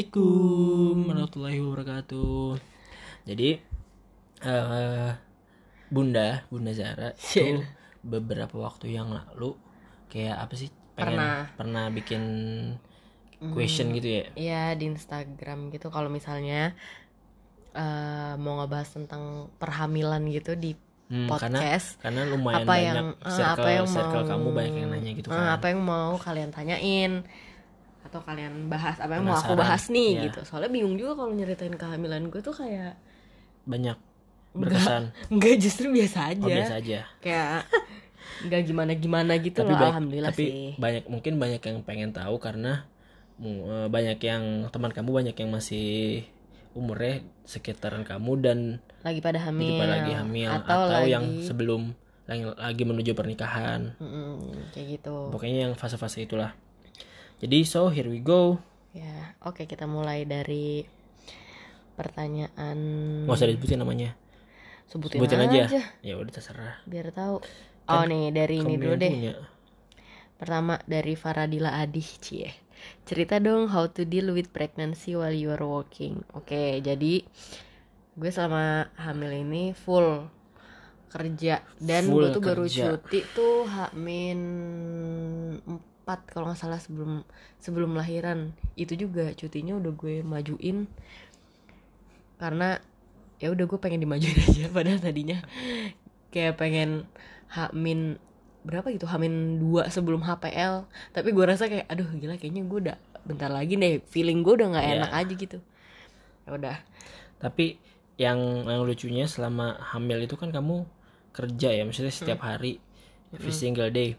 Assalamualaikum warahmatullahi wabarakatuh. Jadi eh Bunda, Bunda Zara itu beberapa waktu yang lalu kayak apa sih? Pengen Pernah. pernah bikin question gitu ya. Iya di Instagram gitu kalau misalnya eh, mau ngebahas tentang perhamilan gitu di Hmm, karena podcast karena lumayan apa banyak yang eh, circle, apa yang circle mau kamu banyak yang nanya gitu kan. apa yang mau kalian tanyain atau kalian bahas apa yang mau aku bahas nih ya. gitu. Soalnya bingung juga kalau nyeritain kehamilan gue tuh kayak Banyak berkesan. enggak justru biasa aja. Oh, biasa aja. kayak enggak gimana gimana gitu loh baik- alhamdulillah tapi sih. banyak mungkin banyak yang pengen tahu karena eh, banyak yang teman kamu banyak yang masih umurnya sekitaran kamu dan lagi pada hamil. lagi lagi hamil atau, atau, lagi yang sebelum lagi, lagi menuju pernikahan. Mm-mm, kayak gitu. Pokoknya yang fase-fase itulah jadi so here we go Ya, oke kita mulai dari pertanyaan. nggak usah disebutin namanya Sebutin, sebutin aja, aja, ya udah terserah biar tahu. Oh nih dari ini dulu deh. punya. Pertama dari Faradila Adih cie. Cerita dong how to deal with pregnancy while you are working. Oke, jadi gue selama hamil ini full kerja dan Full gue tuh baru kerja. cuti tuh hamin 4 kalau nggak salah sebelum sebelum lahiran. Itu juga cutinya udah gue majuin karena ya udah gue pengen dimajuin aja padahal tadinya kayak pengen hamin berapa gitu hamin dua sebelum HPL tapi gue rasa kayak aduh gila kayaknya gue udah bentar lagi deh feeling gue udah nggak Iya. enak aja gitu ya udah tapi yang yang lucunya selama hamil itu kan kamu kerja ya maksudnya Hmm. setiap hari every single day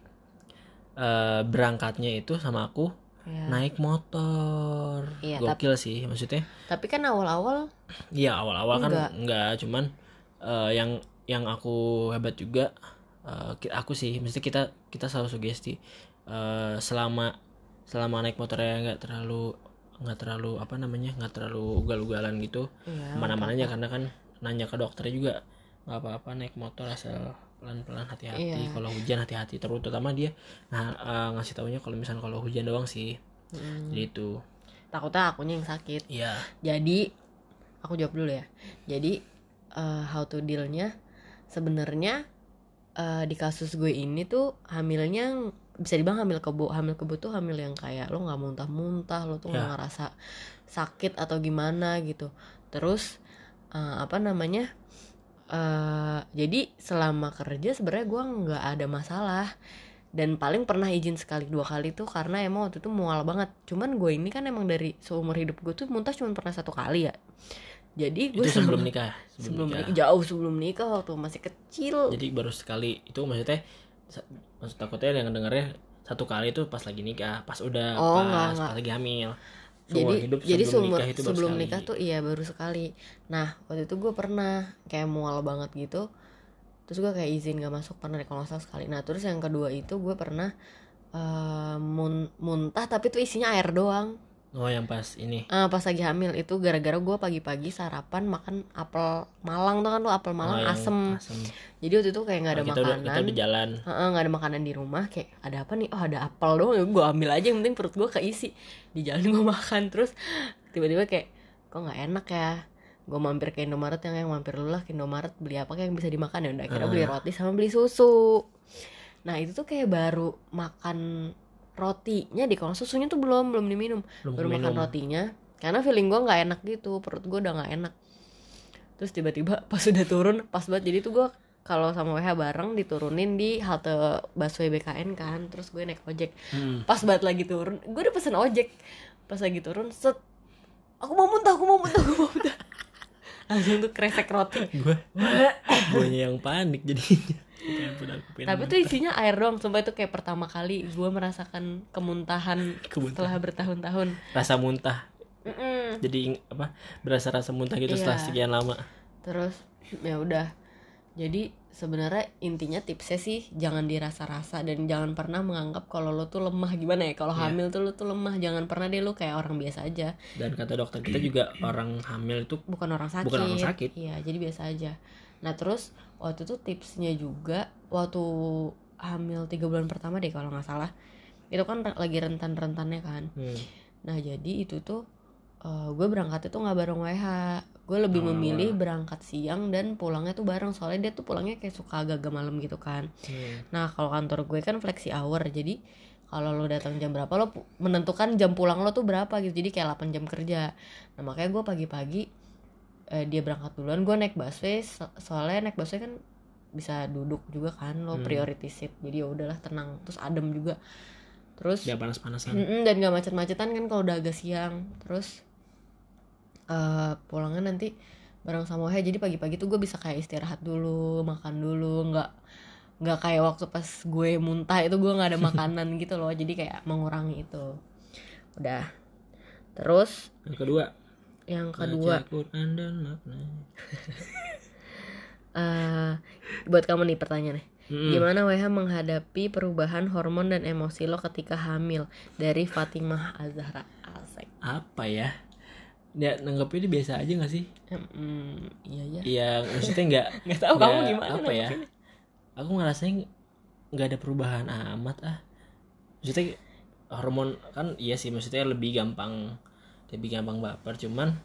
Eh, berangkatnya itu sama aku ya. naik motor. Iya, gokil sih maksudnya. Tapi kan awal-awal Iya awal-awal kan Enggak. cuman eh, yang yang aku hebat juga ki- aku sih. Mesti kita kita selalu sugesti eh, selama selama naik motornya nggak terlalu nggak terlalu apa namanya nggak terlalu ugal-ugalan gitu. Ya, mana-mana aja karena kan nanya ke dokternya juga nggak apa-apa naik motor asal pelan-pelan hati-hati Iya. kalau hujan hati-hati terus terutama dia nah eh, ngasih taunya kalau misalnya kalau hujan doang sih. Mm, jadi itu. Takutnya akunya yang sakit. Ya jadi aku jawab dulu ya. Jadi eh, how to dealnya sebenarnya eh, di kasus gue ini tuh hamilnya bisa dibilang hamil kebo hamil kebo tuh hamil yang kayak lo nggak muntah-muntah lo tuh nggak Ya. ngerasa sakit atau gimana gitu. Terus eh, apa namanya eh jadi selama kerja sebenarnya gue nggak ada masalah. Dan paling pernah izin sekali dua kali tuh karena emang waktu itu mual banget. Cuman gue ini kan emang dari seumur hidup gue tuh muntah cuma pernah satu kali ya. Jadi gue itu sebelum nikah? Sebelum nikah. nikah. Jauh sebelum nikah waktu masih kecil. Jadi baru sekali itu maksudnya maksud takutnya yang dengernya satu kali itu pas lagi nikah pas udah Oh, pas enggak, enggak. pas lagi hamil jadi hidup jadi sebelum nikah itu baru sebelum sekali. nikah tuh iya baru sekali. Nah waktu itu gue pernah kayak mual banget gitu. Terus gue kayak izin gak masuk pernah kalau nggak salah sekali. Nah terus yang kedua itu gue pernah eh, mun- muntah tapi tuh isinya air doang oh yang pas ini Ah, pas lagi hamil itu gara-gara gue pagi-pagi sarapan makan apel Malang tuh kan tuh apel Malang Oh, yang asem. asem. Jadi waktu itu kayak nggak ada Oh, kita udah makanan. kita udah jalan nggak ada makanan di rumah kayak ada apa nih? Oh ada apel doang ya gue ambil aja yang penting perut gue keisi. Di jalan gue makan terus tiba-tiba kayak kok nggak enak ya. Gue mampir ke Indomaret yang yang mampir dulu lah ke Indomaret beli apa kayak yang bisa dimakan ya udah akhirnya beli roti sama beli susu. Nah itu tuh kayak baru makan rotinya di kalau susunya tuh belum belum diminum. Belum baru makan minum. rotinya karena feeling gue nggak enak gitu perut gue udah nggak enak. Terus tiba-tiba pas udah turun pas banget jadi tuh gue kalau sama WH bareng diturunin di halte busway BKN kan terus gue naik ojek. Hmm. pas banget lagi turun gue udah pesen ojek. Pas lagi turun set aku mau muntah aku mau muntah aku mau muntah langsung tuh kresek roti gue gue yang panik jadinya tapi tuh isinya air doang sumpah itu kayak pertama kali gue merasakan kemuntahan Kemuntahan. setelah bertahun-tahun rasa muntah Mm-mm. jadi apa berasa rasa muntah gitu setelah Iya. sekian lama terus ya udah jadi sebenarnya intinya tipsnya sih jangan dirasa-rasa dan jangan pernah menganggap kalau lo tuh lemah. Gimana ya? Kalau Iya. hamil tuh lo tuh lemah. Jangan pernah deh lo kayak orang biasa aja. Dan kata dokter kita juga orang hamil itu bukan orang sakit. Bukan orang sakit. iya jadi biasa aja. Nah terus waktu itu tipsnya juga waktu hamil tiga bulan pertama deh kalau nggak salah itu kan lagi rentan-rentannya kan. Hmm, nah jadi itu tuh gue berangkatnya tuh nggak bareng WH gue lebih Oh. memilih berangkat siang dan pulangnya tuh bareng. Soalnya dia tuh pulangnya kayak suka agak-agak malam gitu kan. Hmm. nah kalau kantor gue kan flexi hour jadi kalau lo datang jam berapa lo menentukan jam pulang lo tuh berapa gitu. Jadi kayak 8 jam kerja. Nah makanya gue pagi-pagi eh, dia berangkat duluan gue naik busway. So- soalnya naik busway kan bisa duduk juga kan lo Hmm. priority seat jadi ya udahlah tenang. Terus adem juga. Terus Dia panas-panasan. Mm-mm, dan gak macet-macetan kan kalau udah agak siang. Terus eh pulangnya nanti bareng sama Wahya jadi pagi-pagi tuh gue bisa kayak istirahat dulu makan dulu. Nggak nggak kayak waktu pas gue muntah itu gue nggak ada makanan gitu loh. Jadi kayak mengurangi itu. Udah. Terus Yang kedua, yang kedua. Eh buat kamu nih pertanyaannya Mm-mm. Gimana WH menghadapi perubahan hormon dan emosi lo ketika hamil? Dari Fatimah Azhara Asek. Apa ya? Ya nanggepnya dia biasa aja gak sih? Hmm, iya ya. Iya, maksudnya nggak Nggak tahu kamu nggak- gimana Apa ya? nanggepinnya. Aku ngerasain nggak ada perubahan amat ah. Maksudnya hormon kan iya sih maksudnya lebih gampang lebih gampang baper cuman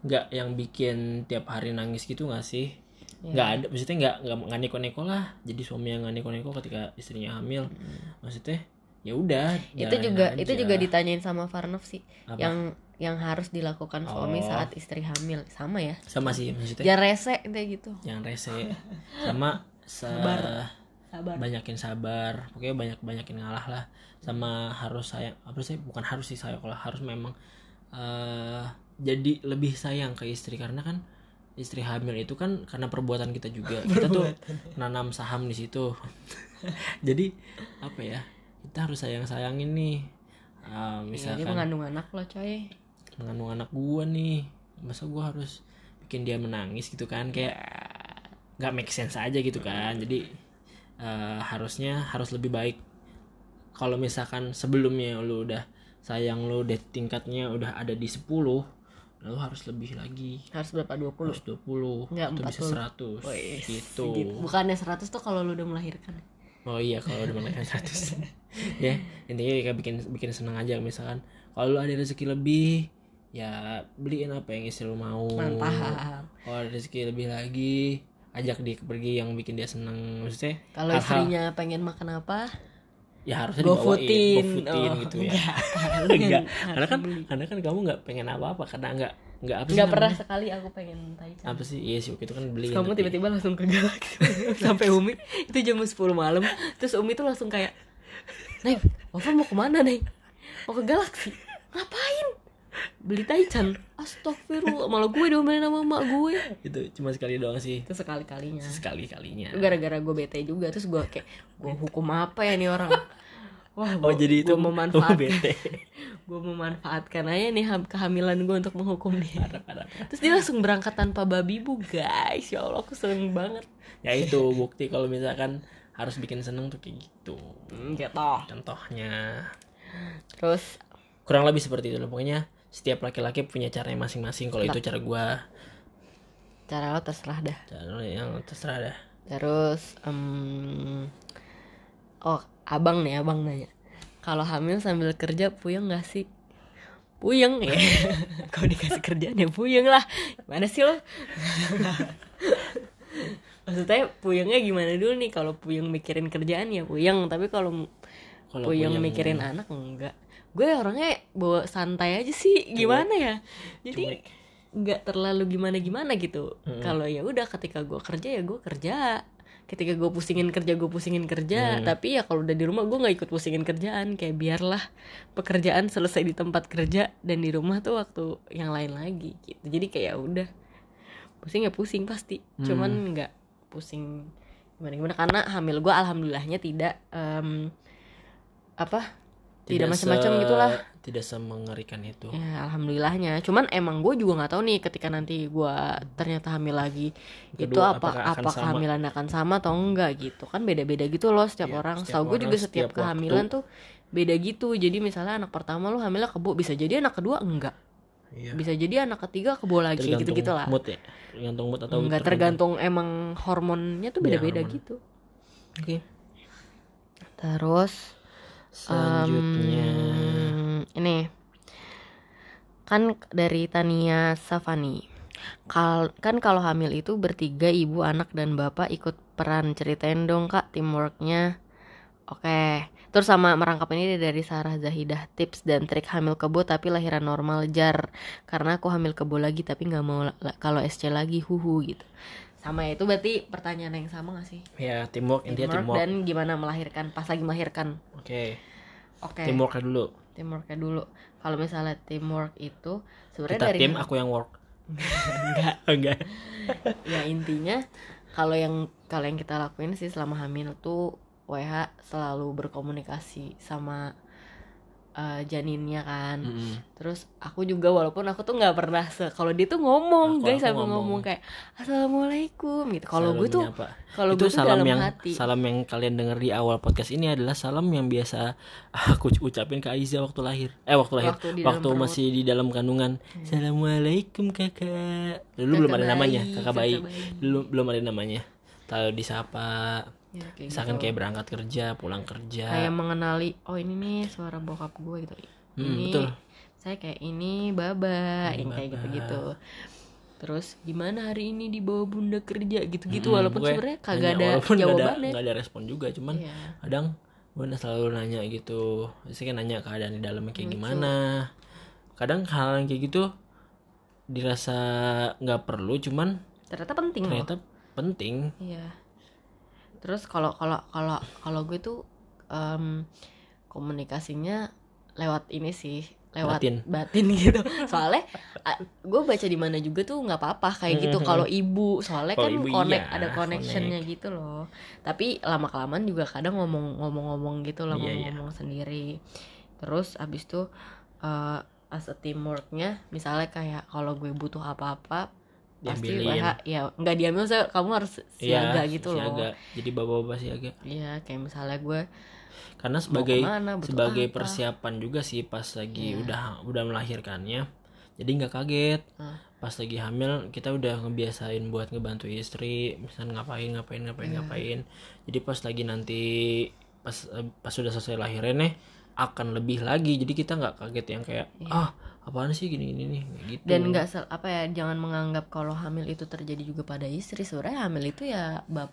nggak yang bikin tiap hari nangis gitu nggak sih? Iya. nggak ada maksudnya nggak nggak nggak neko-neko lah jadi suami yang nggak neko-neko ketika istrinya hamil maksudnya ya udah. Itu juga aja. itu juga ditanyain sama Farnov sih. Apa? Yang yang harus dilakukan suami Oh. saat istri hamil. Sama ya. sama sih maksudnya. Jangan rese kayak gitu. yang rese. Sama sa- Sabar. Sabar. banyakin sabar. Pokoknya banyak banyakin ngalah lah. Sama harus sayang apa sih? Bukan harus sih sayang kalau harus memang eh jadi lebih sayang ke istri. Karena kan istri hamil itu kan karena perbuatan kita juga. Kita tuh nanam saham di situ. Jadi apa ya? Kita harus sayang sayangin nih. Eh, Iya, dia misalkan mengandung anak lo coy. Mengandung anak gua nih. Masa gua harus bikin dia menangis gitu kan? Kayak nggak make sense aja gitu kan? Jadi eh, harusnya harus lebih baik. Kalau misalkan sebelumnya lu udah sayang lu udah tingkatnya udah ada di 10 lu harus lebih lagi. Harus berapa? 20? harus 20 Nggak, atau bisa 100 Wih, gitu. sedikit. Bukannya 100 tuh kalau lu udah melahirkan. Oh iya kalau udah menaikkan 100 ya intinya kayak bikin bikin seneng aja misalkan. Kalau lu ada rezeki lebih ya beliin apa yang istri lu mau Mantap. kalau rezeki lebih lagi ajak dia pergi yang bikin dia seneng maksudnya Kalau istrinya pengen makan apa? ya harusnya Go dibawain footin. go-footin Oh, gitu ya enggak. enggak karena kan beli. karena kan kamu nggak pengen apa-apa karena nggak nggak apa Nggak pernah sekali aku pengen taichan. apa sih iya sih waktu itu kan beli kamu tiba-tiba langsung ke Galaxy sampai Umi itu jam 10 malam terus Umi tuh langsung kayak Neng, Wafa mau ke mana Neng? Mau ke Galaxy Ngapain? Beli Taichan Astagfirullah Malah gue diomelin sama emak gue. Itu cuma sekali doang sih. Itu sekali-kalinya. Sekali kalinya Gara-gara gue bete juga Terus gue kayak Gue hukum apa ya nih orang? Wah, oh jadi itu gue memanfaatkan. bete. Gue memanfaatkan aja nih ham- kehamilan gue untuk menghukum dia. Parah parah. Terus dia langsung berangkat tanpa babi bu guys. Ya Allah aku seneng banget. Ya itu bukti kalau misalkan harus bikin seneng tuh kayak gitu. Hmm, Gitu. Contohnya. Terus kurang lebih seperti itu loh pokoknya setiap laki-laki punya caranya masing-masing kalau itu cara gua. Cara lo terserah dah. Cara yang terserah dah. Terus em, Oh abang nih abang nanya Kalau hamil sambil kerja puyeng gak sih? Puyeng ya. Kalau dikasih kerjaan ya puyeng lah. Mana sih lo? Maksudnya puyengnya gimana dulu nih? Kalau puyeng mikirin kerjaan ya puyeng Tapi kalau kalau puyeng puyeng- mikirin anak enggak Gue orangnya bawa santai aja sih Gimana ya? Jadi nggak terlalu gimana-gimana gitu. Kalau ya udah ketika gue kerja ya gue kerja. Ketika gue pusingin kerja gue pusingin kerja. Tapi ya kalau udah di rumah gue nggak ikut pusingin kerjaan. Kayak biarlah pekerjaan selesai di tempat kerja dan di rumah tuh waktu yang lain lagi gitu. Jadi kayak ya udah pusing ya pusing pasti. Cuman nggak pusing gimana gimana karena hamil gue alhamdulillahnya tidak em, apa tidak, macam-macam se- gitulah tidak semengerikan itu Ya alhamdulillahnya. Cuman emang gue juga nggak tahu nih ketika nanti gue ternyata hamil lagi itu Kedua, apa apakah akan apa sama? kehamilan akan sama atau enggak gitu kan beda-beda gitu loh setiap Iya, orang. setiap Setahu gue juga setiap, setiap kehamilan waktu. tuh beda gitu. Jadi misalnya anak pertama lu hamilnya kebo bisa jadi anak kedua enggak. Iya. Bisa jadi anak ketiga kebo lagi tergantung gitu-gitu lah. mood ya tergantung mood atau Enggak tergantung emang hormonnya tuh Iya, beda-beda hormon. gitu. oke Terus selanjutnya. Em, ini. Kan dari Tania Safani Kal kan kalau hamil itu bertiga ibu anak dan bapak ikut peran. Ceritain dong kak teamworknya. Oke. Terus sama merangkap ini dari Sarah Zahidah tips dan trik hamil kebo tapi lahiran normal jar. Karena aku hamil kebo lagi tapi nggak mau la- la- kalau SC lagi huhu gitu sama ya, itu berarti pertanyaan yang sama gak sih? Ya teamwork intinya Teamwork teamwork. dan gimana melahirkan pas lagi melahirkan. Oke. Oke. Teamworknya dulu. Teamworknya dulu. Kalau misalnya teamwork itu sebenarnya dari tim aku yang work. Enggak enggak. Ya intinya kalau yang kalau yang kita lakuin sih selama hamil tuh WH selalu berkomunikasi sama eh, janinnya kan. Mm-mm. terus aku juga walaupun aku tuh nggak pernah se kalau dia tuh ngomong Aku- guys aku sambil ngomong. ngomong. kayak assalamualaikum gitu. Kalau gue tuh kalau itu gue tuh salam dalam yang hati. salam yang kalian dengar di awal podcast ini adalah salam yang biasa aku ucapin ke Aiza waktu lahir. Eh waktu lahir. Waktu di waktu, perut. Hmm. masih di dalam kandungan. Assalamualaikum kakak. Dulu belum ada bayi, namanya kakak bayi kakak bayi. dulu belum ada namanya. Tahu disapa Ya, kayak misalkan gitu. kayak berangkat kerja pulang kerja kayak mengenali oh ini nih suara bokap gue gitu Hmm, ini betul. saya kayak ini baba Ini yang kayak Baba. gitu gitu terus gimana hari ini dibawa bunda kerja gitu-gitu Mm-mm, walaupun sebenarnya kagak ada jawabannya nggak ada respon juga cuman Iya. kadang gue selalu nanya gitu Biasanya kan nanya keadaan di dalamnya kayak Lucu. gimana kadang hal yang kayak gitu dirasa nggak perlu cuman ternyata penting loh ternyata penting iya terus kalau kalau kalau kalau gue tuh em, komunikasinya lewat ini sih lewat Batin. batin, gitu. Soalnya gue baca di mana juga tuh nggak apa-apa kayak gitu. Kalau ibu soalnya Kalau kan ibu connect iya, ada connectionnya gitu loh. Tapi lama kelamaan juga kadang ngomong ngomong-ngomong gitu loh Iya, iya. ngomong-ngomong sendiri. Terus abis tuh eh as a teamworknya misalnya kayak kalau gue butuh apa-apa pasti. WH ya nggak diambil saya kamu harus siaga gitu loh siaga. jadi bapak-bapak siaga Iya kayak misalnya gue karena sebagai ke mana, sebagai apa. persiapan juga sih pas lagi Iya. udah udah melahirkannya jadi nggak kaget pas lagi hamil kita udah ngebiasain buat ngebantu istri misalnya ngapain ngapain ngapain Iya. ngapain jadi pas lagi nanti pas eh, pas sudah selesai lahirnya akan lebih lagi. Jadi kita nggak kaget yang kayak ah apaan sih gini gini nih gitu. Iya. dan nggak apa ya jangan menganggap kalau hamil itu terjadi juga pada istri. Sebenarnya hamil itu ya bab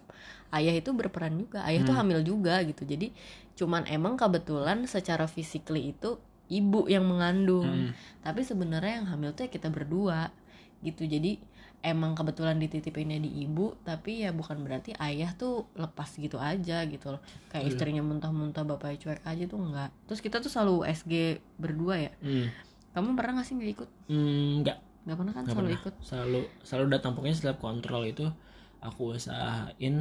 ayah itu berperan juga. Ayah Hmm. tuh hamil juga gitu. Jadi cuman emang kebetulan secara physically itu ibu yang mengandung. Hmm. tapi sebenarnya yang hamil tuh ya kita berdua gitu. Jadi emang kebetulan dititipinnya di ibu tapi ya bukan berarti ayah tuh lepas gitu aja gitu loh. Kayak Iya. istrinya muntah-muntah bapaknya cuek aja tuh enggak. Terus kita tuh selalu SG berdua ya. Hmm. kamu pernah gak sih nggak ikut? Hmm, nggak. Nggak pernah kan nggak selalu pernah. ikut? Selalu selalu datang. Pokoknya setiap kontrol itu aku usahain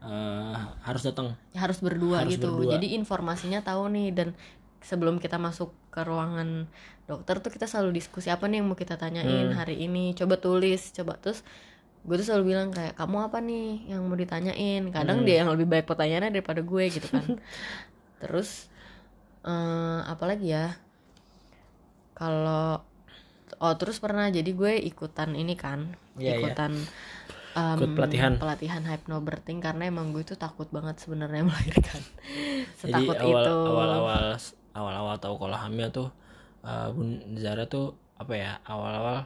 eh, harus datang. Ya, harus berdua Harus gitu. berdua. jadi informasinya tahu nih dan sebelum kita masuk ke ruangan dokter tuh kita selalu diskusi apa nih yang mau kita tanyain Hmm. hari ini coba tulis coba terus gue tuh selalu bilang kayak kamu apa nih yang mau ditanyain kadang Hmm. dia yang lebih banyak pertanyaannya daripada gue gitu kan terus eh apa lagi ya kalau oh terus pernah jadi gue ikutan ini kan Iya, iya. ikutan em, Ikut pelatihan. pelatihan hypnobirthing karena emang gue tuh takut banget sebenarnya melahirkan jadi setakut awal itu awal awal awal awal tahu kalau hamil tuh eh, Bun Zara tuh apa ya awal awal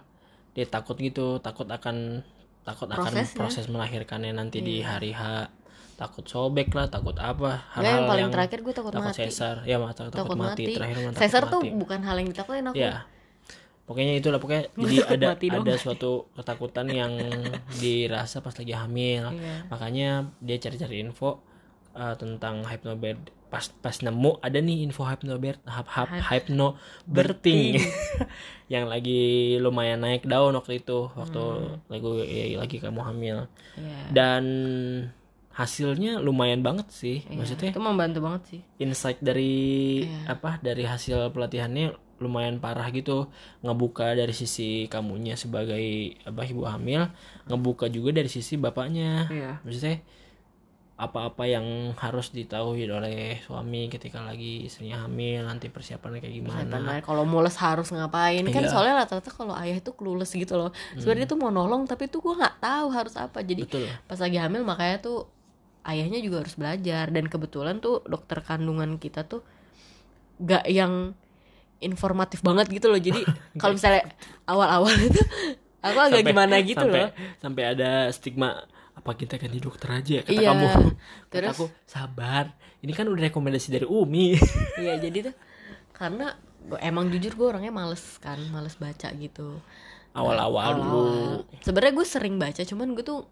dia takut gitu takut akan takut akan proses melahirkannya nanti di Iya. hari H. Takut sobek lah takut apa Nggak, yang hal-hal paling terakhir gue takut, takut mati. Sesar ya mah takut, takut, takut mati. mati, terakhir mah takut sesar tuh bukan hal yang ditakutin aku. Ya pokoknya itulah pokoknya jadi ada ada suatu ketakutan yang dirasa pas lagi hamil. Iya. makanya dia cari-cari info uh, tentang hypnobird pas pas nemu ada nih info hypnobird hap hap hypnobirthing yang lagi lumayan naik daun waktu itu waktu lagi ya, lagi kamu hamil. Iya. dan hasilnya lumayan banget sih Iya. maksudnya itu membantu banget sih. insight dari Iya. apa dari hasil pelatihannya lumayan parah gitu. Ngebuka dari sisi kamunya sebagai apa ibu hamil ngebuka juga dari sisi bapaknya. Iya. Maksudnya apa-apa yang harus ditahui oleh suami ketika lagi istrinya hamil nanti persiapannya kayak gimana. Kalau mules harus ngapain? Kan Iya. soalnya rata-rata kalau ayah itu clueless gitu loh. Sebenarnya tuh mau nolong tapi tuh gue nggak tahu harus apa. Jadi betul. pas lagi hamil makanya tuh ayahnya juga harus belajar. Dan kebetulan tuh dokter kandungan kita tuh gak yang informatif banget gitu loh. Jadi kalau misalnya awal-awal itu aku agak Sampai- gimana gitu sampai, loh. sampai ada stigma apa kita ganti dokter aja kata Iya, kamu. Kata terus? aku sabar ini kan udah rekomendasi dari Umi. Iya jadi tuh karena emang jujur gue orangnya males kan males baca gitu. Awal-awal dulu. Awal-awal. sebenarnya gue sering baca cuman gue tuh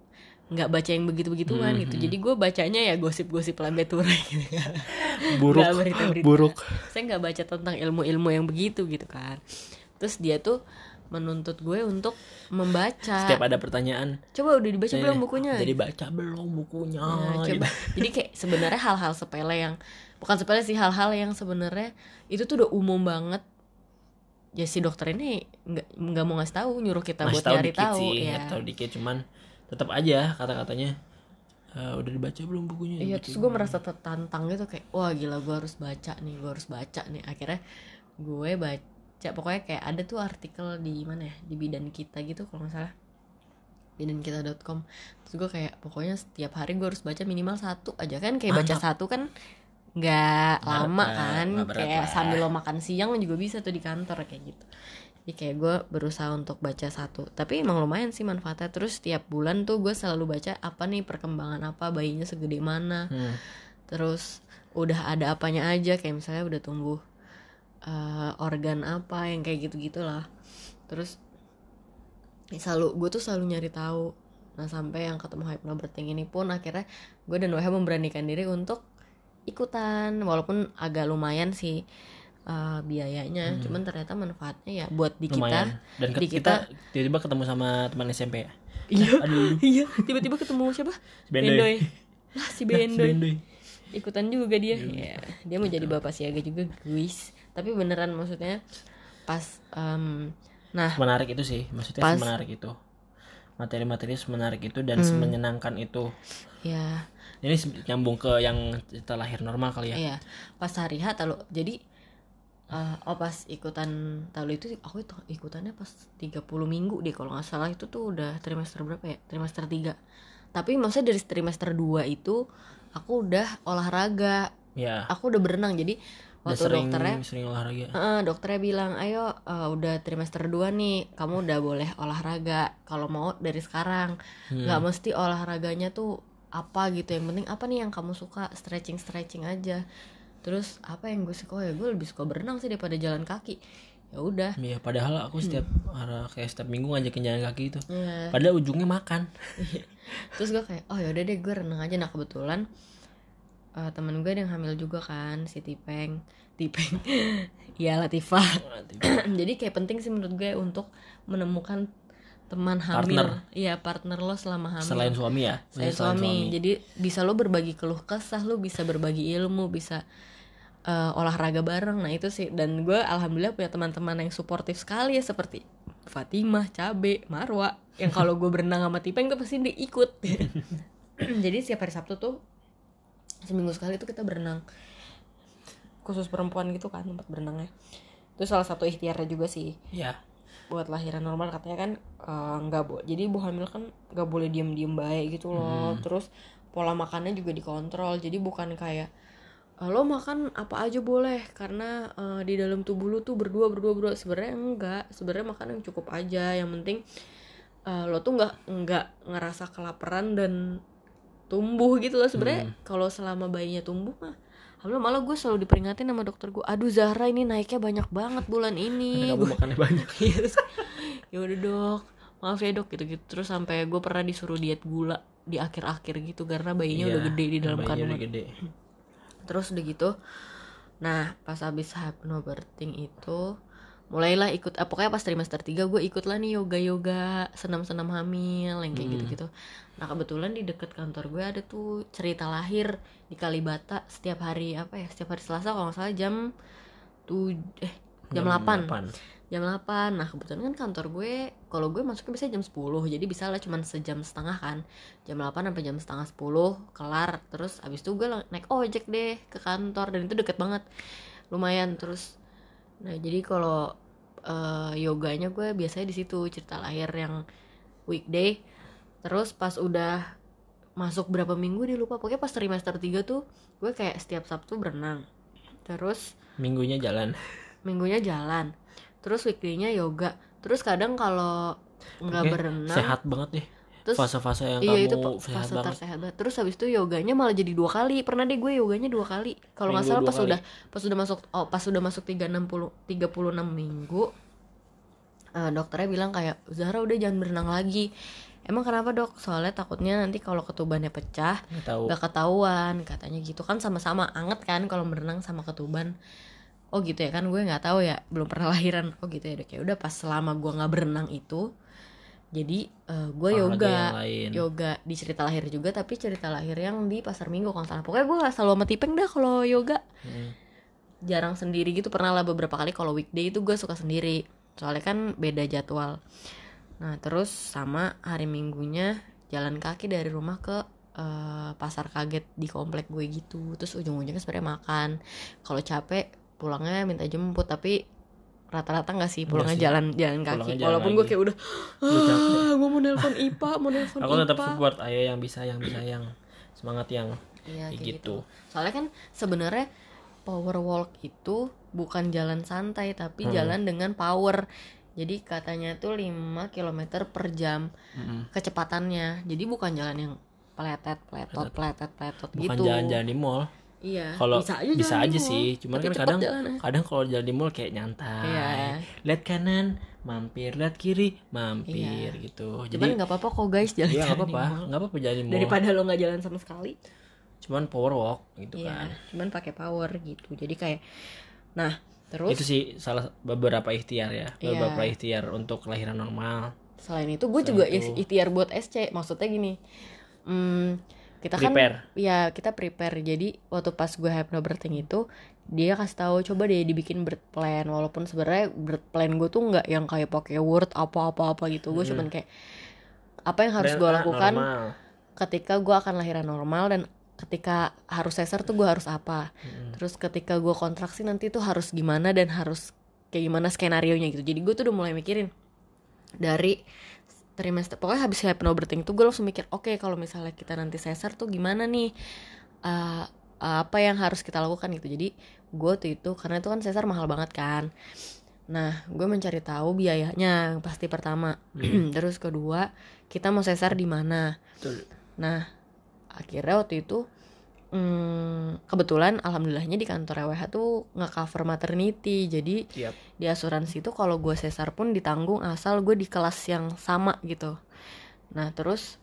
nggak baca yang begitu begituan Hmm, gitu jadi gue bacanya ya gosip-gosip lambe turai gitu kan. Buruk. Nggak berita-berita. buruk. Saya nggak baca tentang ilmu-ilmu yang begitu gitu kan. Terus dia tuh menuntut gue untuk membaca. Setiap ada pertanyaan. Coba udah dibaca belum bukunya? Jadi baca belum bukunya Nah, gitu. coba jadi kayak sebenarnya hal-hal sepele yang bukan sepele sih hal-hal yang sebenarnya itu tuh udah umum banget. Ya si dokter ini nggak nggak mau ngasih tahu nyuruh kita Masih buat tahu nyari dikit tahu sih ya tahu dikit cuman tetap aja kata-katanya "Eh, udah dibaca belum bukunya Iya Gitu. terus gue merasa tertantang gitu kayak wah gila gue harus baca nih gue harus baca nih. Akhirnya gue baca pokoknya kayak ada tuh artikel di mana ya di bidan kita gitu kalau nggak salah. Bidankita.com terus gue kayak pokoknya setiap hari gue harus baca minimal satu aja. Kan kayak baca Mantap. satu kan nggak lama kan. berat kayak lah. sambil lo makan siang juga bisa tuh di kantor kayak gitu. Jadi kayak gue berusaha untuk baca satu. Tapi emang lumayan sih manfaatnya. Terus setiap bulan tuh gue selalu baca apa nih perkembangan apa bayinya segede mana. Hmm. terus udah ada apanya aja. Kayak misalnya udah tumbuh eh, organ apa yang kayak gitu gitulah terus selalu gue tuh selalu nyari tahu. Nah sampai yang ketemu hypnobirthing ini pun akhirnya gue dan WH memberanikan diri untuk ikutan. Walaupun agak lumayan sih eh, biayanya. Cuman ternyata manfaatnya ya buat di kita dan di kita tiba-tiba ketemu sama teman SMP ya? Iya. Aduh. Iya. Tiba-tiba ketemu siapa? Bendoy. lah si Si Bendoy. Bendoy. ikutan juga dia. Ya dia mau jadi bapak siaga juga guys tapi beneran maksudnya pas em, nah menarik itu sih maksudnya Pas- menarik itu. Materi-materi semenarik itu dan Hmm. semenyenangkan itu. Ya ini nyambung ke yang kita lahir normal kali ya. Iya. Pas hari H tahu jadi eh, oh pas ikutan tahu itu aku itu ikutannya pas 30 minggu deh kalau nggak salah. Itu tuh udah trimester berapa ya? Trimester 3 tapi maksudnya dari trimester 2 itu aku udah olahraga. Ya aku udah berenang. Jadi udah waktu sering dokternya sering olahraga Heeh, dokternya bilang, ayo eh, udah trimester 2 nih, kamu udah boleh olahraga. Kalau mau dari sekarang, Hmm. nggak mesti olahraganya tuh apa gitu. Yang penting apa nih yang kamu suka, stretching stretching aja. Terus apa yang gue suka ya gue lebih suka berenang sih daripada jalan kaki. Ya udah. Iya, padahal aku setiap hari kayak setiap minggu ngajakin jalan kaki itu. Ya. Padahal ujungnya makan. Terus gue kayak, oh yaudah deh gue renang aja. Nah kebetulan eh, temen gue yang hamil juga kan, si Tipeng. Tipeng. Iya Latifah. jadi kayak penting sih menurut gue untuk menemukan teman hamil Partner. iya partner lo selama hamil Selain suami ya. Selain Maksudnya suami. jadi bisa lo berbagi keluh kesah lo bisa berbagi ilmu bisa eh, olahraga bareng nah itu sih dan gue alhamdulillah punya teman-teman yang suportif sekali ya seperti Fatimah, Cabe, Marwa yang kalau gue berenang sama Tipeng tuh pasti dia ikut jadi setiap hari Sabtu tuh seminggu sekali tuh kita berenang. Khusus perempuan gitu kan tempat berenangnya. Itu salah satu ikhtiarnya juga sih. Ya. buat lahiran normal katanya kan eh, nggak boleh jadi ibu hamil kan nggak boleh diem diem baik gitu loh. Terus pola makannya juga dikontrol. Jadi bukan kayak "Eh, lo makan apa aja boleh karena eh, di dalam tubuh lo tuh berdua berdua berdua. Sebenarnya enggak. Sebenarnya makan yang cukup aja. Yang penting eh, lo tuh nggak nggak ngerasa kelaparan dan tumbuh gitu loh. Sebenarnya kalau selama bayinya tumbuh mah Alhamdulillah malah gue selalu diperingatin sama dokter gue Aduh Zahra ini naiknya banyak banget bulan ini. Kamu makannya banyak. Iya, ya udah dok maaf ya dok gitu gitu terus sampai gue pernah disuruh diet gula di akhir-akhir gitu karena bayinya Iya, udah gede di dalam kandungan udah gede. terus udah gitu nah pas habis hypnobirthing itu mulailah ikut eh, pokoknya pas trimester 3 gue ikut lah nih yoga yoga senam senam hamil yang kayak Hmm. gitu gitu nah kebetulan di deket kantor gue ada tuh cerita lahir di Kalibata setiap hari apa ya setiap hari Selasa kalau nggak salah jam tuh eh jam, 8 jam 8 nah kebetulan kan kantor gue kalau gue masuknya bisa jam 10 jadi bisa lah cuman sejam setengah kan. Jam 8 sampai jam setengah 10 kelar. Terus abis itu gue naik ojek deh ke kantor dan itu deket banget. Lumayan terus. Nah jadi kalau eh, yoganya gue biasanya di situ cerita lahir yang weekday. Terus pas udah masuk berapa minggu dia lupa. Pokoknya pas trimester 3 tuh gue kayak setiap Sabtu berenang. Terus Minggunya jalan. minggunya jalan. Terus weekday-nya yoga. Terus kadang kalau nggak berenang sehat banget deh terus fase-fase yang iya itu kamu pa- sehat fase banget. tersehat banget. Terus habis itu yoganya malah jadi dua kali. Pernah deh gue yoganya dua kali. Kalau nggak salah pas kali. udah pas udah masuk oh pas udah masuk tiga enam puluh tiga puluh enam minggu eh, dokternya bilang kayak Zahra udah jangan berenang lagi. Emang kenapa dok? Soalnya takutnya nanti kalau ketubannya pecah nggak tahu. nggak ketahuan. Katanya gitu. Kan sama-sama anget kan kalau berenang sama ketuban. Oh gitu ya kan? Gue nggak tahu ya. Belum pernah lahiran. Oh gitu ya dok. Ya udah pas selama gue nggak berenang itu jadi eh, gue yoga. yoga di cerita lahir juga tapi cerita lahir yang di pasar minggu kalau salah. Pokoknya gue selalu sama tipeng dah kalau yoga. Hmm. jarang sendiri gitu. Pernah lah beberapa kali kalau weekday itu gue suka sendiri. Soalnya kan beda jadwal. Nah terus sama hari minggunya jalan kaki dari rumah ke eh, pasar kaget di komplek gue gitu. Terus ujung-ujungnya sebenarnya makan. Kalau capek pulangnya minta jemput. Tapi rata-rata nggak sih pulangnya sih. jalan jalan kaki Pulangnya jalan walaupun gue kayak udah ah, gue mau nelpon IPA mau nelpon aku tetap support ayo yang bisa yang bisa yang semangat yang Iya kayak gitu. gitu. Soalnya kan sebenarnya power walk itu bukan jalan santai tapi Hmm. jalan dengan power. Jadi katanya tuh 5 km per jam Mm-mm. kecepatannya. Jadi bukan jalan yang peletet, peletot, peletet, peletot bukan gitu. jalan-jalan di mall Iya. kalau bisa aja, bisa jalan aja sih cuman tapi kan kadang jalannya. kadang kalau jalan di mall kayak nyantai Iya. lihat kanan mampir lihat kiri mampir gitu Cuman jadi nggak apa-apa kok guys jalan iya nggak jalan apa-apa nggak apa-apa jalan di mall Daripada lo nggak jalan sama sekali. cuman power walk gitu Iya. kan Cuman pakai power gitu. Jadi kayak nah terus itu sih salah beberapa ikhtiar ya Iya. beberapa ikhtiar untuk kelahiran normal selain itu gue juga itu- ikhtiar buat SC maksudnya gini hmm, kita kan Prepare. ya kita prepare jadi waktu pas gue hypnobirthing itu dia kasih tahu coba deh dibikin birth plan walaupun sebenarnya birth plan gue tuh nggak yang kayak pakai word apa-apa apa gitu gue Hmm. cuman kayak apa yang harus gue A lakukan normal. ketika gue akan lahiran normal dan ketika harus sesar tuh gue harus apa Mm-mm. terus ketika gue kontraksi nanti tuh harus gimana dan harus kayak gimana skenario nya gitu jadi gue tuh udah mulai mikirin dari trimester. Pokoknya habis hypnobirthing tuh gue langsung mikir oke kalau misalnya kita nanti sesar tuh gimana nih? Eh, apa yang harus kita lakukan gitu. Jadi gue tuh itu karena itu kan sesar mahal banget kan. Nah gue mencari tahu biayanya pasti pertama. Terus kedua kita mau sesar di mana. Nah, akhirnya waktu itu hmm, kebetulan alhamdulillahnya di kantor RWH tuh nge-cover maternity. Jadi Yap. di asuransi itu kalau gue sesar pun ditanggung asal gue di kelas yang sama gitu. Nah, terus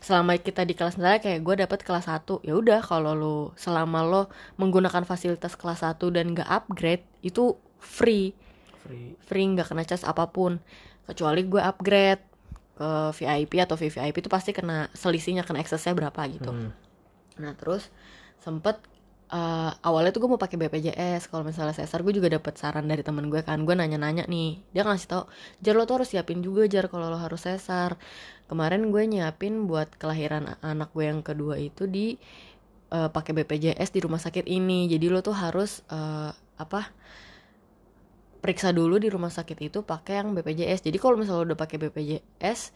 selama kita di kelas misalnya kayak gue dapet kelas 1 ya udah kalau lo selama lo menggunakan fasilitas kelas 1 dan gak upgrade itu free free free nggak kena cas apa pun kecuali gue upgrade ke VIP atau VVIP itu pasti kena selisihnya kena eksesnya berapa gitu Hmm. Nah terus sempet eh, awalnya tuh gue mau pakai BPJS kalau misalnya sesar gue juga dapet saran dari temen gue kan. Gue nanya-nanya nih dia ngasih tau jar lo tuh harus siapin juga jar kalau lo harus sesar kemarin gue nyiapin buat kelahiran anak gue yang kedua itu di eh, pakai BPJS di rumah sakit ini. Jadi lo tuh harus eh, apa periksa dulu di rumah sakit itu pakai yang BPJS jadi kalau misalnya lo udah pakai BPJS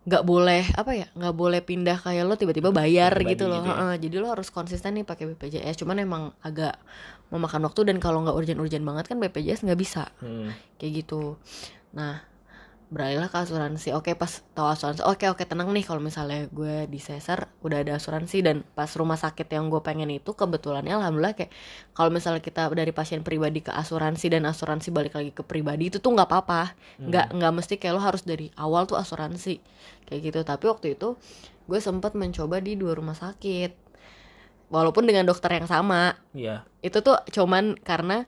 nggak boleh apa ya nggak boleh pindah kayak lo tiba-tiba bayar Pribadi gitu loh gitu ya. Heeh, jadi lo harus konsisten nih pakai BPJS cuman emang agak memakan waktu dan kalau nggak urgent-urgent banget kan BPJS nggak bisa Hmm. kayak gitu nah beralihlah ke asuransi. Oke pas tahu asuransi oke oke tenang nih kalau misalnya gue di sesar udah ada asuransi dan pas rumah sakit yang gue pengen itu kebetulannya alhamdulillah kayak kalau misalnya kita dari pasien pribadi ke asuransi dan asuransi balik lagi ke pribadi itu tuh nggak apa-apa. Nggak nggak mesti kayak lo harus dari awal tuh asuransi. Kayak gitu. Tapi waktu itu gue sempat mencoba di dua rumah sakit. Walaupun dengan dokter yang sama. Iya. itu tuh cuman karena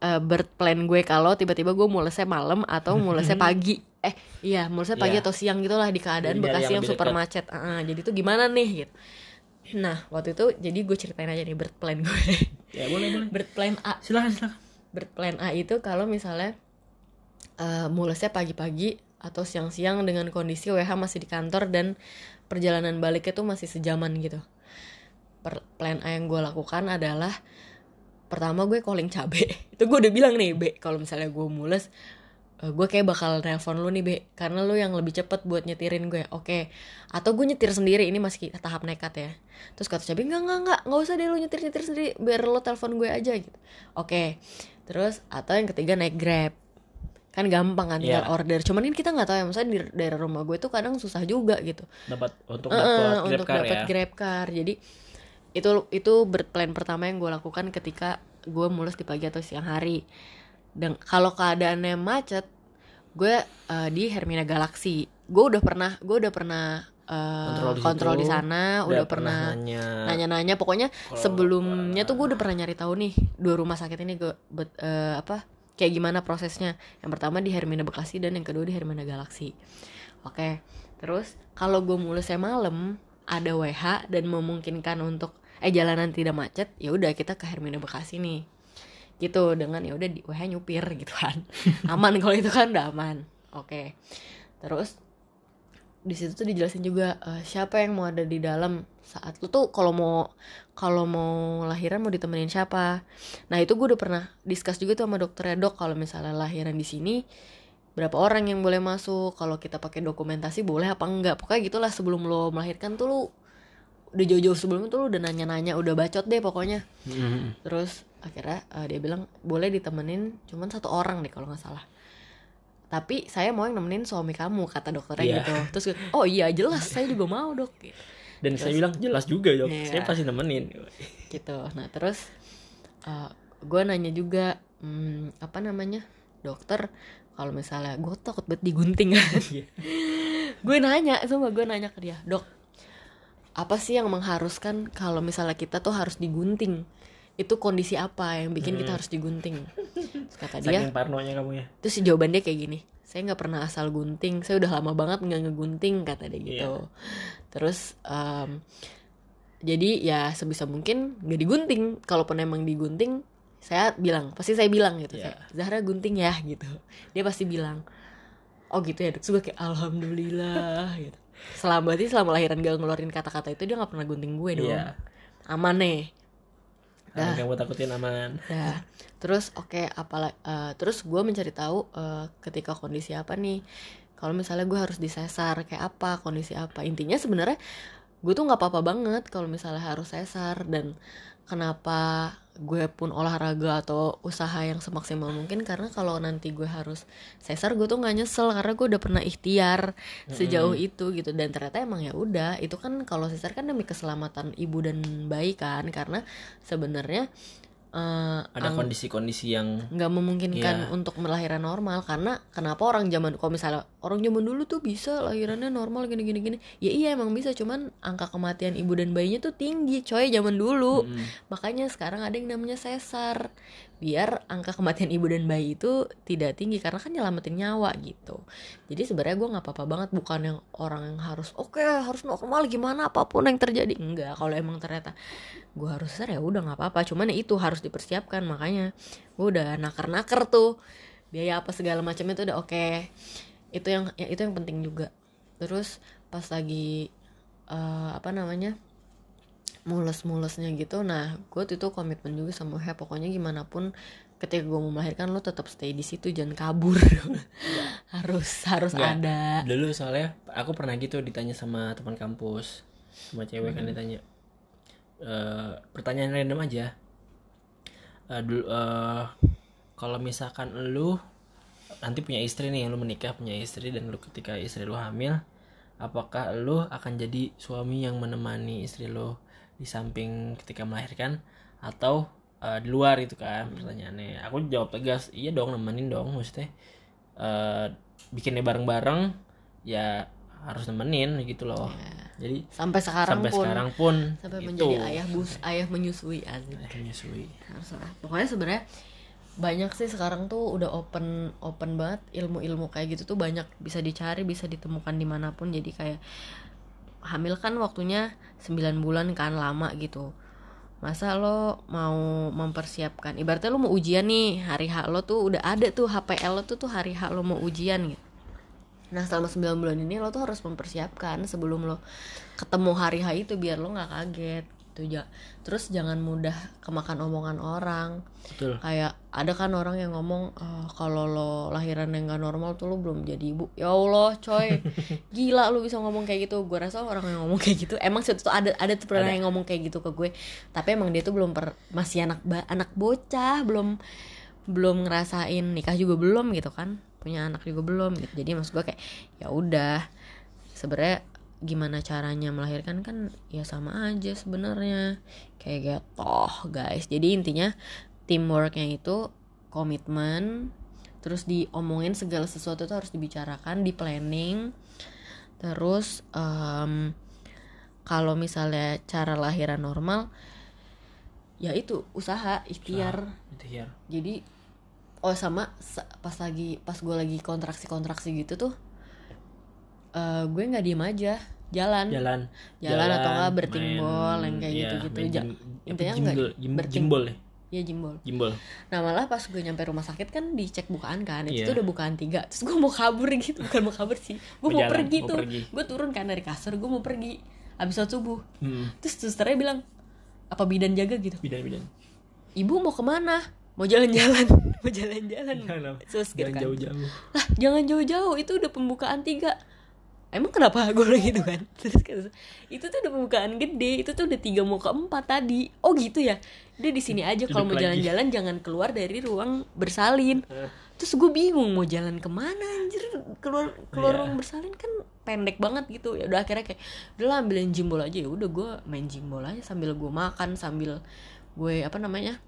uh, birth plan gue kalau tiba-tiba gue mulesnya malam atau mulesnya pagi eh iya mulesnya pagi Iya. atau siang gitulah di keadaan Jadi Bekasi yang yang super dekat. macet Ah, jadi tuh gimana nih gitu nah waktu itu jadi gue ceritain aja nih birth plan gue Ya boleh boleh. birth plan A Silakan silakan. birth plan A itu kalau misalnya uh, mulesnya pagi-pagi atau siang-siang dengan kondisi WH masih di kantor dan perjalanan baliknya tuh masih sejaman gitu. Per- plan A yang gue lakukan adalah pertama gue calling cabe. itu gue udah bilang nih, Be, kalau misalnya gue mules gue kayak bakal nelpon lu nih be karena lu yang lebih cepet buat nyetirin gue. Oke. Atau gue nyetir sendiri ini masih tahap nekat ya. Terus kata Cabe enggak enggak enggak nggak usah deh lu nyetir nyetir sendiri biar lu telepon gue aja gitu. Oke. Terus atau yang ketiga naik grab. Kan gampang kan tinggal Iya. order. Cuman kan kita nggak tahu ya misalnya di daerah rumah gue tuh kadang susah juga gitu. Dapat untuk Eh, dapat grab untuk dapat ya. Grab car. Jadi itu itu ber- plan pertama yang gue lakukan ketika gue mulus di pagi atau siang hari. Dan kalau keadaannya macet gue eh, di Hermina Galaxy. Gue udah pernah gue udah pernah eh, Kontrol di kontrol di sana udah, pernah nanya. nanya-nanya. Pokoknya Kalau- sebelumnya tuh gue udah pernah nyari tahu nih dua rumah sakit ini gue bet- eh, apa kayak gimana prosesnya. Yang pertama di Hermina Bekasi dan yang kedua di Hermina Galaxy. Oke terus kalau gue mulusnya malam ada WH dan memungkinkan untuk eh jalanan tidak macet ya udah kita ke Hermina Bekasi nih. Gitu dengan ya udah di WH nyupir gitu kan. Aman kalau itu kan udah aman. Oke. Terus di situ tuh dijelasin juga eh, siapa yang mau ada di dalam saat lu tuh kalau mau kalau mau lahiran mau ditemenin siapa. Nah itu gue udah pernah discuss juga tuh sama dokternya dok kalau misalnya lahiran di sini berapa orang yang boleh masuk? Kalau kita pakai dokumentasi boleh apa enggak? Pokoknya gitulah sebelum lo melahirkan tuh lu udah jauh-jauh sebelum itu lu udah nanya-nanya udah bacot deh pokoknya. Mm. terus akhirnya eh, dia bilang boleh ditemenin cuman satu orang deh kalau nggak salah. Tapi saya mau yang nemenin suami kamu kata dokternya Iya. gitu. Terus gue, oh iya jelas saya juga mau dok. Gitu, dan saya bilang jelas juga dok. Iya. saya pasti nemenin. Gitu. nah terus gue nanya juga hmm, apa namanya? Dokter kalau misalnya gue takut banget digunting. Kan Iya. gue nanya sama gue nanya ke dia dok apa sih yang mengharuskan kalau misalnya kita tuh harus digunting? Itu kondisi apa yang bikin kita harus digunting? Terus kata dia saking parnonya kamu ya. terus jawaban dia kayak gini saya nggak pernah asal gunting saya udah lama banget nggak ngegunting kata dia gitu. Terus em, jadi ya sebisa mungkin nggak digunting kalaupun emang digunting saya bilang pasti saya bilang gitu. Iya. saya Zahra gunting ya gitu. Dia pasti bilang oh gitu ya terus gue kayak alhamdulillah gitu. Selama berarti selama lahiran gak ngeluarin kata-kata itu dia nggak pernah gunting gue dong. Iya. aman nih. Yang gue takutin aman. Ya, terus oke apalah eh, terus gue mencari tahu eh, ketika kondisi apa nih. Kalau misalnya gue harus disesar kayak apa, kondisi apa. Intinya sebenarnya gue tuh nggak apa-apa banget kalau misalnya harus sesar dan kenapa gue pun olahraga atau usaha yang semaksimal mungkin karena kalau nanti gue harus sesar gue tuh nggak nyesel karena gue udah pernah ikhtiar sejauh itu gitu. Dan ternyata emang ya udah itu kan kalau sesar kan demi keselamatan ibu dan bayi kan karena sebenarnya eh, ada kondisi-kondisi yang nggak memungkinkan Iya. untuk melahirkan normal karena kenapa orang zaman kalau misalnya orang zaman dulu tuh bisa lahirannya normal gini gini gini ya iya emang bisa cuman angka kematian ibu dan bayinya tuh tinggi coy zaman dulu Mm. makanya sekarang ada yang namanya sesar biar angka kematian ibu dan bayi itu tidak tinggi karena kan nyelamatin nyawa gitu. Jadi sebenarnya gue nggak apa-apa banget bukan yang orang yang harus oke harus normal gimana apa pun yang terjadi. Enggak kalau emang ternyata gue harus sesar ya udah nggak apa-apa. Cuman ya itu harus dipersiapkan makanya gue udah naker-naker tuh. Biaya apa segala macamnya tuh udah oke. Itu yang ya, itu yang penting juga. Terus pas lagi eh, apa namanya mulus-mulusnya gitu. Nah gue tuh itu komitmen juga sama He pokoknya gimana pun ketika gue mau melahirkan lo tetap stay di situ jangan kabur. Harus harus Nggak. ada. Dulu soalnya aku pernah gitu ditanya sama teman kampus sama cewek kan ditanya Eh, pertanyaan random aja. Eh, dulu eh, kalau misalkan lu nanti punya istri nih lu menikah punya istri dan lu ketika istri lu hamil apakah lu akan jadi suami yang menemani istri lu di samping ketika melahirkan atau eh, di luar itu kan pertanyaannya. Aku jawab tegas iya dong nemenin dong maksudnya. Eh, bikinnya bareng-bareng ya harus nemenin gitu loh. Jadi sampai sekarang sampai pun. sekarang pun sampai itu menjadi ayah bus ayah menyusui asik. ayah menyusui. Harus lah. pokoknya sebenarnya banyak sih sekarang tuh udah open open banget ilmu-ilmu kayak gitu tuh banyak. Bisa dicari bisa ditemukan di mana pun. Jadi kayak hamil kan waktunya 9 bulan kan lama gitu. Masa lo mau mempersiapkan? Ibaratnya lo mau ujian nih hari H lo tuh udah ada tuh HPL lo tuh tuh hari H lo mau ujian gitu. Nah selama 9 bulan ini lo tuh harus mempersiapkan sebelum lo ketemu hari H itu biar lo nggak kaget gitu. Ya terus jangan mudah kemakan omongan orang. Betul. Kayak ada kan orang yang ngomong "Ah, kalau lo lahiran yang gak normal tuh lo belum jadi ibu. Ya allah coy. Gila lu bisa ngomong kayak gitu. Gue rasa orang yang ngomong kayak gitu emang sih tuh ada ada tuh pernah Ada. yang ngomong kayak gitu ke gue. Tapi emang dia tuh belum per, masih anak anak bocah belum belum ngerasain nikah juga belum gitu kan. Punya anak juga belum gitu. Jadi maksud gue kayak ya udah. Sebenarnya gimana caranya melahirkan kan ya sama aja sebenarnya. Kayak gitu guys. Jadi intinya teamworknya itu komitmen terus diomongin segala sesuatu itu harus dibicarakan di planning. Terus em, kalau misalnya cara lahiran normal ya itu usaha ikhtiar. Jadi oh sama sa- pas lagi pas gue lagi kontraksi kontraksi gitu tuh eh gue nggak diem aja jalan. Jalan. Jalan atau nggak bertimbol, main- yang kayak iya, gitu-gitu. main Ja- jim- apa, intinya nggak jim- bertim- jimbol ya? Ya jimbol. Jimbol. Nah malah pas gue nyampe rumah sakit kan dicek bukaan kan itu Iya. udah bukaan tiga. Terus gue mau kabur gitu. Bukan mau kabur sih gue Mau jalan, pergi mau tuh. pergi. gue turun kan dari kasur gue mau pergi. Abis sholat subuh. Hmm. terus susternya bilang apa bidan jaga gitu? Bidan bidan. Ibu mau ke mana? Mau jalan-jalan. Mau jalan-jalan. Jangan, terus gitu kan. jauh-jauh. Lah jangan jauh-jauh itu udah pembukaan tiga emang kenapa gue gitu kan? Terus kan, itu tuh udah pembukaan gede itu tuh udah tiga mau ke empat tadi. Oh gitu ya? Dia di sini aja kalau mau jalan-jalan jangan keluar dari ruang bersalin. Eh, terus gue bingung mau jalan ke mana anjir? Keluar keluar Iya. ruang bersalin kan pendek banget gitu. Ya udah akhirnya kayak udah lah ambilin jimbol aja. Ya udah gue main jimbol aja sambil gue makan sambil gue apa namanya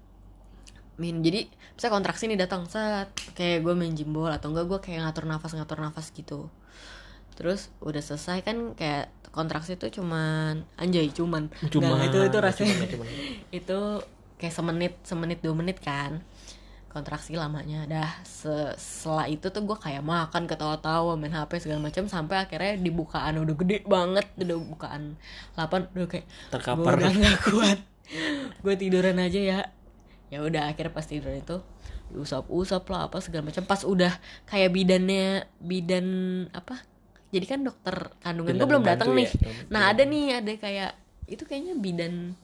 min jadi bisa kontraksi nih datang set. Kayak gue main jimbol atau enggak gue kayak ngatur nafas ngatur nafas gitu terus udah selesai kan kayak kontraksi itu cuman anjay cuman. Cuma itu itu rasanya. cuma- cuma. itu kayak semenit semenit dua menit kan kontraksi lamanya. Dah se- setelah itu tuh gue kayak makan ketawa-tawa main hp segala macam sampai akhirnya dibukaan udah gede banget udah bukaan 8 udah kayak terkapar udah nggak kuat. Gue tiduran aja ya. Ya udah akhirnya pas tiduran itu diusap-usap lah apa segala macam. Pas udah kayak bidannya bidan apa jadi kan dokter kandungan gue belum datang bantu nih. Ya. nah ada nih ada kayak itu kayaknya bidan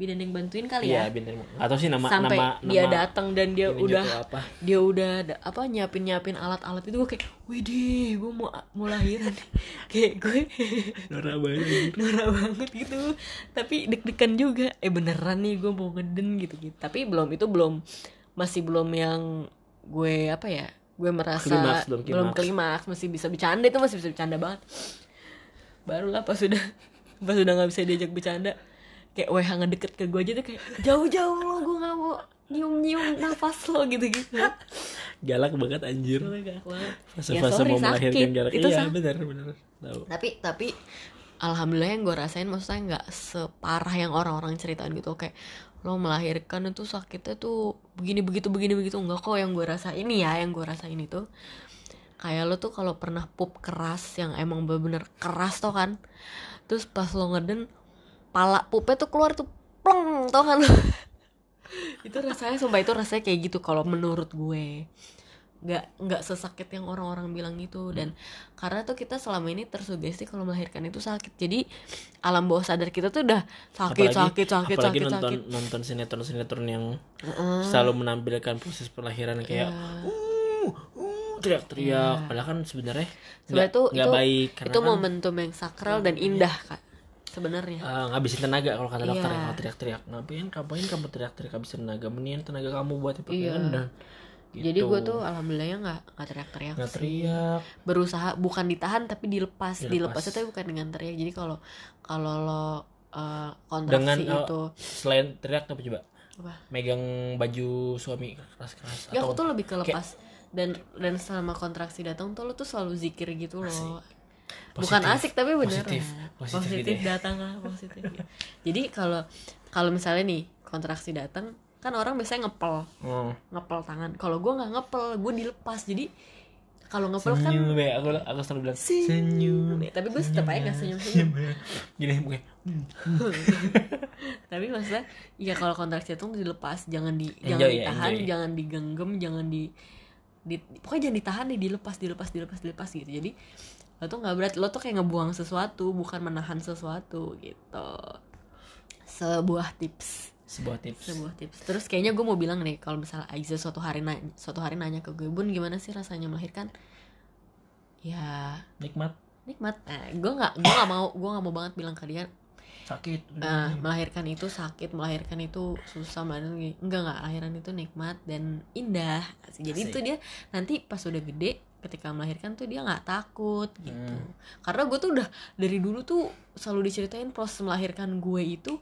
bidan yang bantuin kali iya ya. bidan atau sih nama sampai nama dia datang dan dia udah apa? dia udah da- apa nyiapin nyiapin alat-alat itu gue kayak widih gue mau mau lahiran. Nih." kayak gue norak banget. Norak banget gitu. Tapi deg-degan juga. Eh beneran nih gue mau ngeden gitu gitu tapi belum itu belum masih belum yang gue apa ya gue merasa Klimaks, belum belum klimaks. klimaks masih bisa bercanda itu masih bisa bercanda banget barulah pas sudah pas sudah nggak bisa diajak bercanda kayak weh ngedeket ke gue aja tuh kayak jauh-jauh lo gue nggak mau nyium-nyium nafas lo gitu-gitu galak banget anjir galak banget. fase-fase Ya, sorry, mau melahirkan sakit. galak Itu iya sakit. benar benar tahu tapi tapi alhamdulillah yang gue rasain maksudnya nggak separah yang orang-orang ceritain gitu kayak lo melahirkan itu sakitnya tuh begini begitu begini begitu. Enggak kok yang gue rasain ini ya yang gue rasain itu. Kayak lo tuh kalau pernah pup keras yang emang bener-bener keras tuh kan? Terus pas lo ngeden pala pupnya tuh keluar tuh plong tau kan? Itu rasanya sumpah itu rasanya kayak gitu kalau menurut gue nggak nggak sesakit yang orang-orang bilang gitu. Dan karena tuh kita selama ini tersugesti kalau melahirkan itu sakit. Jadi alam bawah sadar kita tuh udah sakit sakit sakit apalagi sakit nonton sakit. nonton sinetron sinetron yang Heeh. selalu menampilkan proses pelahiran kayak Iya. uh uh teriak-teriak. Padahal kan sebenarnya Sebenarnya nggak tuh nggak itu- baik itu kan, momentum yang sakral dan indah kak sebenarnya. Eh, ngabisin tenaga kalau kata dokter Iya. kalau teriak-teriak. Ngapain ngapain kamu teriak-teriak? Habisin tenaga mendingan tenaga kamu buat apa Iya. kan udah gitu. jadi gue tuh alhamdulillahnya nggak nggak teriak-teriak nggak teriak. Berusaha bukan ditahan tapi dilepas. Dilepas. dilepas itu bukan dengan teriak. Jadi kalau kalau lo uh, kontraksi Dengan, oh, itu. selain teriak apa coba? Apa? Megang baju suami keras-keras Gak, atau aku tuh lebih ke lepas. Dan dan selama kontraksi datang tuh lo tuh selalu zikir gitu loh. Bukan Positif. asik tapi beneran. Positif. Positif positif, gitu ya. datang lah positif. Jadi kalau kalau misalnya nih kontraksi datang kan orang biasanya ngepel. Oh. ngepel tangan. Kalau gue nggak ngepel gue dilepas. Jadi kalau ngepel kan senyum ya aku aku selalu bilang Senyum. senyum. tapi gue tetap aja nggak senyum senyum gini mungkin tapi maksudnya ya kalau kontraksi itu dilepas. Jangan di Enjoy jangan ya, ditahan enjoy. jangan digenggam jangan di, di pokoknya jangan ditahan deh dilepas dilepas dilepas dilepas gitu. Jadi lo tuh nggak berat. Lo tuh kayak ngebuang sesuatu bukan menahan sesuatu gitu. Sebuah tips sebuah tips. Sebuah tips. Terus kayaknya gue mau bilang nih kalau misalnya Aiza suatu hari nanya suatu hari nanya ke gue bun gimana sih rasanya melahirkan? Ya nikmat. nikmat. Eh, gue nggak gue nggak mau gue nggak mau banget bilang ke dia sakit. Eh, melahirkan itu sakit melahirkan itu susah gini. enggak enggak. Lahiran itu nikmat dan indah. Jadi Asik. itu dia nanti pas udah gede ketika melahirkan tuh dia nggak takut gitu. Hmm. karena gue tuh udah dari dulu tuh selalu diceritain proses melahirkan gue itu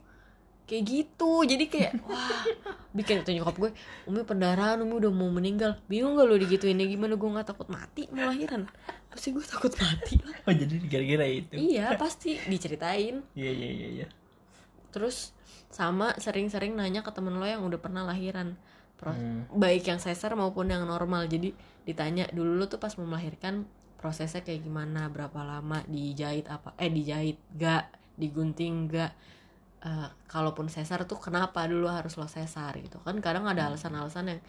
kayak gitu. Jadi kayak wah. Bikin itu nyokap gue umi pendarahan umi udah mau meninggal. Bingung gak lo digituin ya gimana gue nggak takut mati? Melahiran pasti gue takut mati lah. Oh jadi gara-gara itu? Iya pasti. Diceritain. Iya iya iya iya. Terus sama sering-sering nanya ke temen lo yang udah pernah lahiran. Pro- Hmm. baik yang sesar maupun yang normal. Jadi ditanya dulu lo tuh pas mau melahirkan prosesnya kayak gimana? Berapa lama? Dijahit apa? Eh dijahit gak digunting gak Eh, kalaupun sesar tuh kenapa dulu harus lo sesar gitu. Kan kadang ada alasan-alasan yang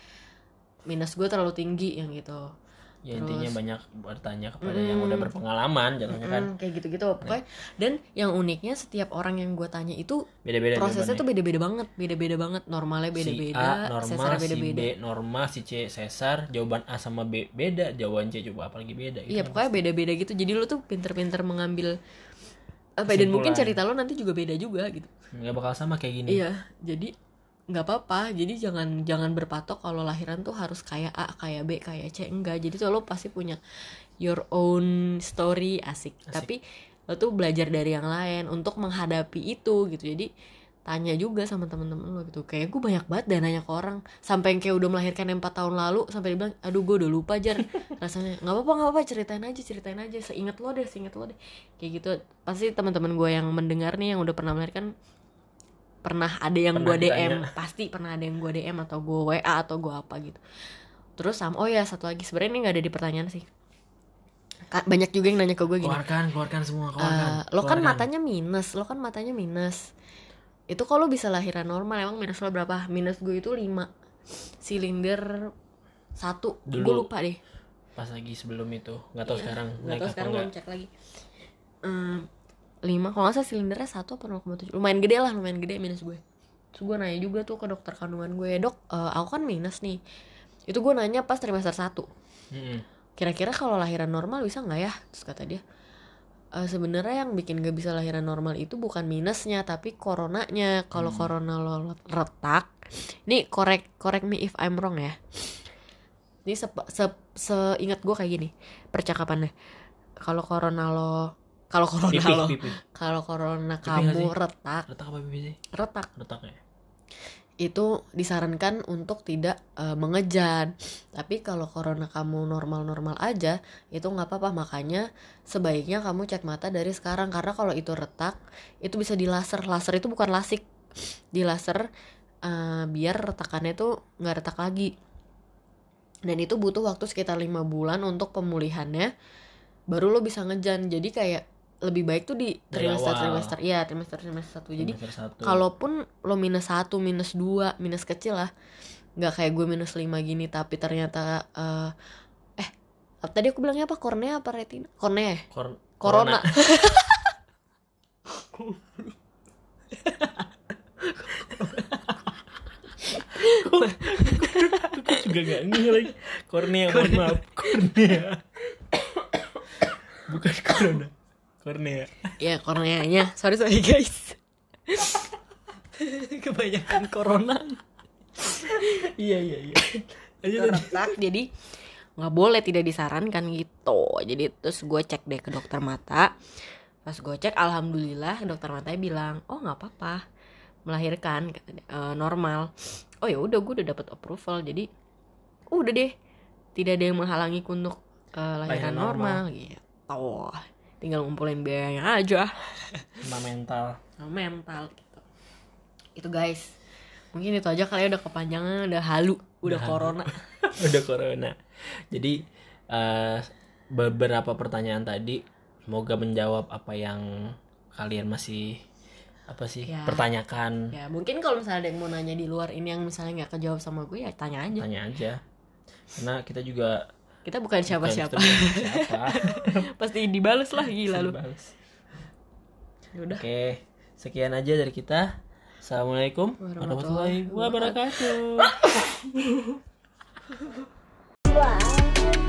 minus gue terlalu tinggi yang gitu. Ya intinya Terus- banyak bertanya kepada yang udah berpengalaman jatuhnya kan. Mm, kayak gitu-gitu pokoknya. Dan yang uniknya setiap orang yang gue tanya itu beda-beda prosesnya tuh jawabannya. beda-beda banget beda-beda banget. Normalnya si beda-beda A normal, sesarnya si beda-beda. B normal, si C sesar, jawaban A sama B beda, jawaban C coba apalagi beda gitu. iya pokoknya beda-beda gitu. Jadi lo tuh pinter-pinter mengambil apa dan mungkin cerita lo nanti juga beda juga gitu. Nggak bakal sama kayak gini. iya jadi nggak apa-apa. Jadi jangan jangan berpatok kalau lahiran tuh harus kayak A kayak B kayak C enggak. Jadi tuh lo pasti punya your own story asik, Asik. tapi lo tuh belajar dari yang lain untuk menghadapi itu gitu. Jadi tanya juga sama temen-temen lo gitu. Kayak gue banyak banget dan nanya ke orang. Sampai yang kayak udah melahirkan yang 4 tahun lalu sampai dia bilang aduh gue udah lupa jar. Rasanya nggak apa-apa nggak apa ceritain aja ceritain aja. Seingat lo deh seingat lo deh. Kayak gitu. Pasti teman-teman gue yang mendengar nih yang udah pernah melahirkan pernah ada yang gue DM ditanya. pasti pernah ada yang gue DM atau gue WA atau gue apa gitu. Terus sama oh ya satu lagi. Sebenarnya ini nggak ada di pertanyaan sih. Banyak juga yang nanya ke gue gini. Keluarkan, keluarkan semua, keluarkan. "Eh, lo kan keluarkan. matanya minus lo kan matanya minus itu kalau bisa lahiran normal emang minus lo berapa? Minus gue itu 5 silinder satu. Gue lupa deh. Pas lagi sebelum itu, nggak tahu sekarang. Iya, nggak tahu sekarang belum cek lagi. Ehm, lima. Kalau nggak salah silindernya satu apa 0,7 lumayan gede lah lumayan gede minus gue. Terus gue nanya juga tuh ke dokter kandungan gue dok eh, aku kan minus nih. Itu gue nanya pas trimester satu. Mm-mm. kira-kira kalau lahiran normal bisa nggak ya? Terus kata dia "Eh, sebenarnya yang bikin gak bisa lahiran normal itu bukan minusnya tapi coronanya kalau Hmm. corona lo retak ini korek korek me if I'm wrong ya ini se, se, seingat gue kayak gini percakapannya kalau corona lo kalau corona Pipih, lo kalau corona Pipih kamu retak Retak apa pipih sih? retak Retak ya. Itu disarankan untuk tidak eh, mengejan. Tapi kalau corona kamu normal-normal aja, itu nggak apa-apa. Makanya sebaiknya kamu cek mata dari sekarang karena kalau itu retak, itu bisa di laser. Itu bukan lasik, di laser eh, biar retakannya tuh nggak retak lagi. Dan itu butuh waktu sekitar lima bulan untuk pemulihannya. Baru lo bisa ngejan. Jadi kayak lebih baik tuh di trimester trimester, iya trimester trimester satu. Jadi satu. kalaupun lo minus satu minus dua minus kecil lah nggak kayak gue minus lima gini tapi ternyata eh eh tadi aku bilangnya apa kornea apa retina kornea ya? Kor- corona, Aku juga gak ngeh lagi. Kornea, mohon maaf. Kornea. Bukan corona. Kornea. ya korneanya sorry sorry guys. Kebanyakan corona. Iya, iya, iya. Retak jadi nggak boleh tidak disarankan gitu. Jadi terus gue cek deh ke dokter mata. Pas gue cek alhamdulillah dokter matanya bilang oh nggak apa-apa. Melahirkan "Eh, normal. Oh ya udah gue udah dapat approval. Jadi udah deh. Tidak ada yang menghalangi untuk eh, lahiran Lahiran normal, gitu tinggal ngumpulin biayanya aja Sama mental. sama mental gitu itu guys mungkin itu aja kali ya udah kepanjangan udah halu udah Udah halu. corona Udah corona. Jadi eh, beberapa pertanyaan tadi semoga menjawab apa yang kalian masih apa sih Ya. pertanyakan. Ya mungkin kalau misalnya ada yang mau nanya di luar ini yang misalnya nggak kejawab sama gue ya tanya aja. Tanya aja. Karena kita juga Kita bukan siapa-siapa. siapa. Pasti dibales lah gila lu. Udah. Oke, sekian aja dari kita. Assalamualaikum warahmatullahi wabarakatuh.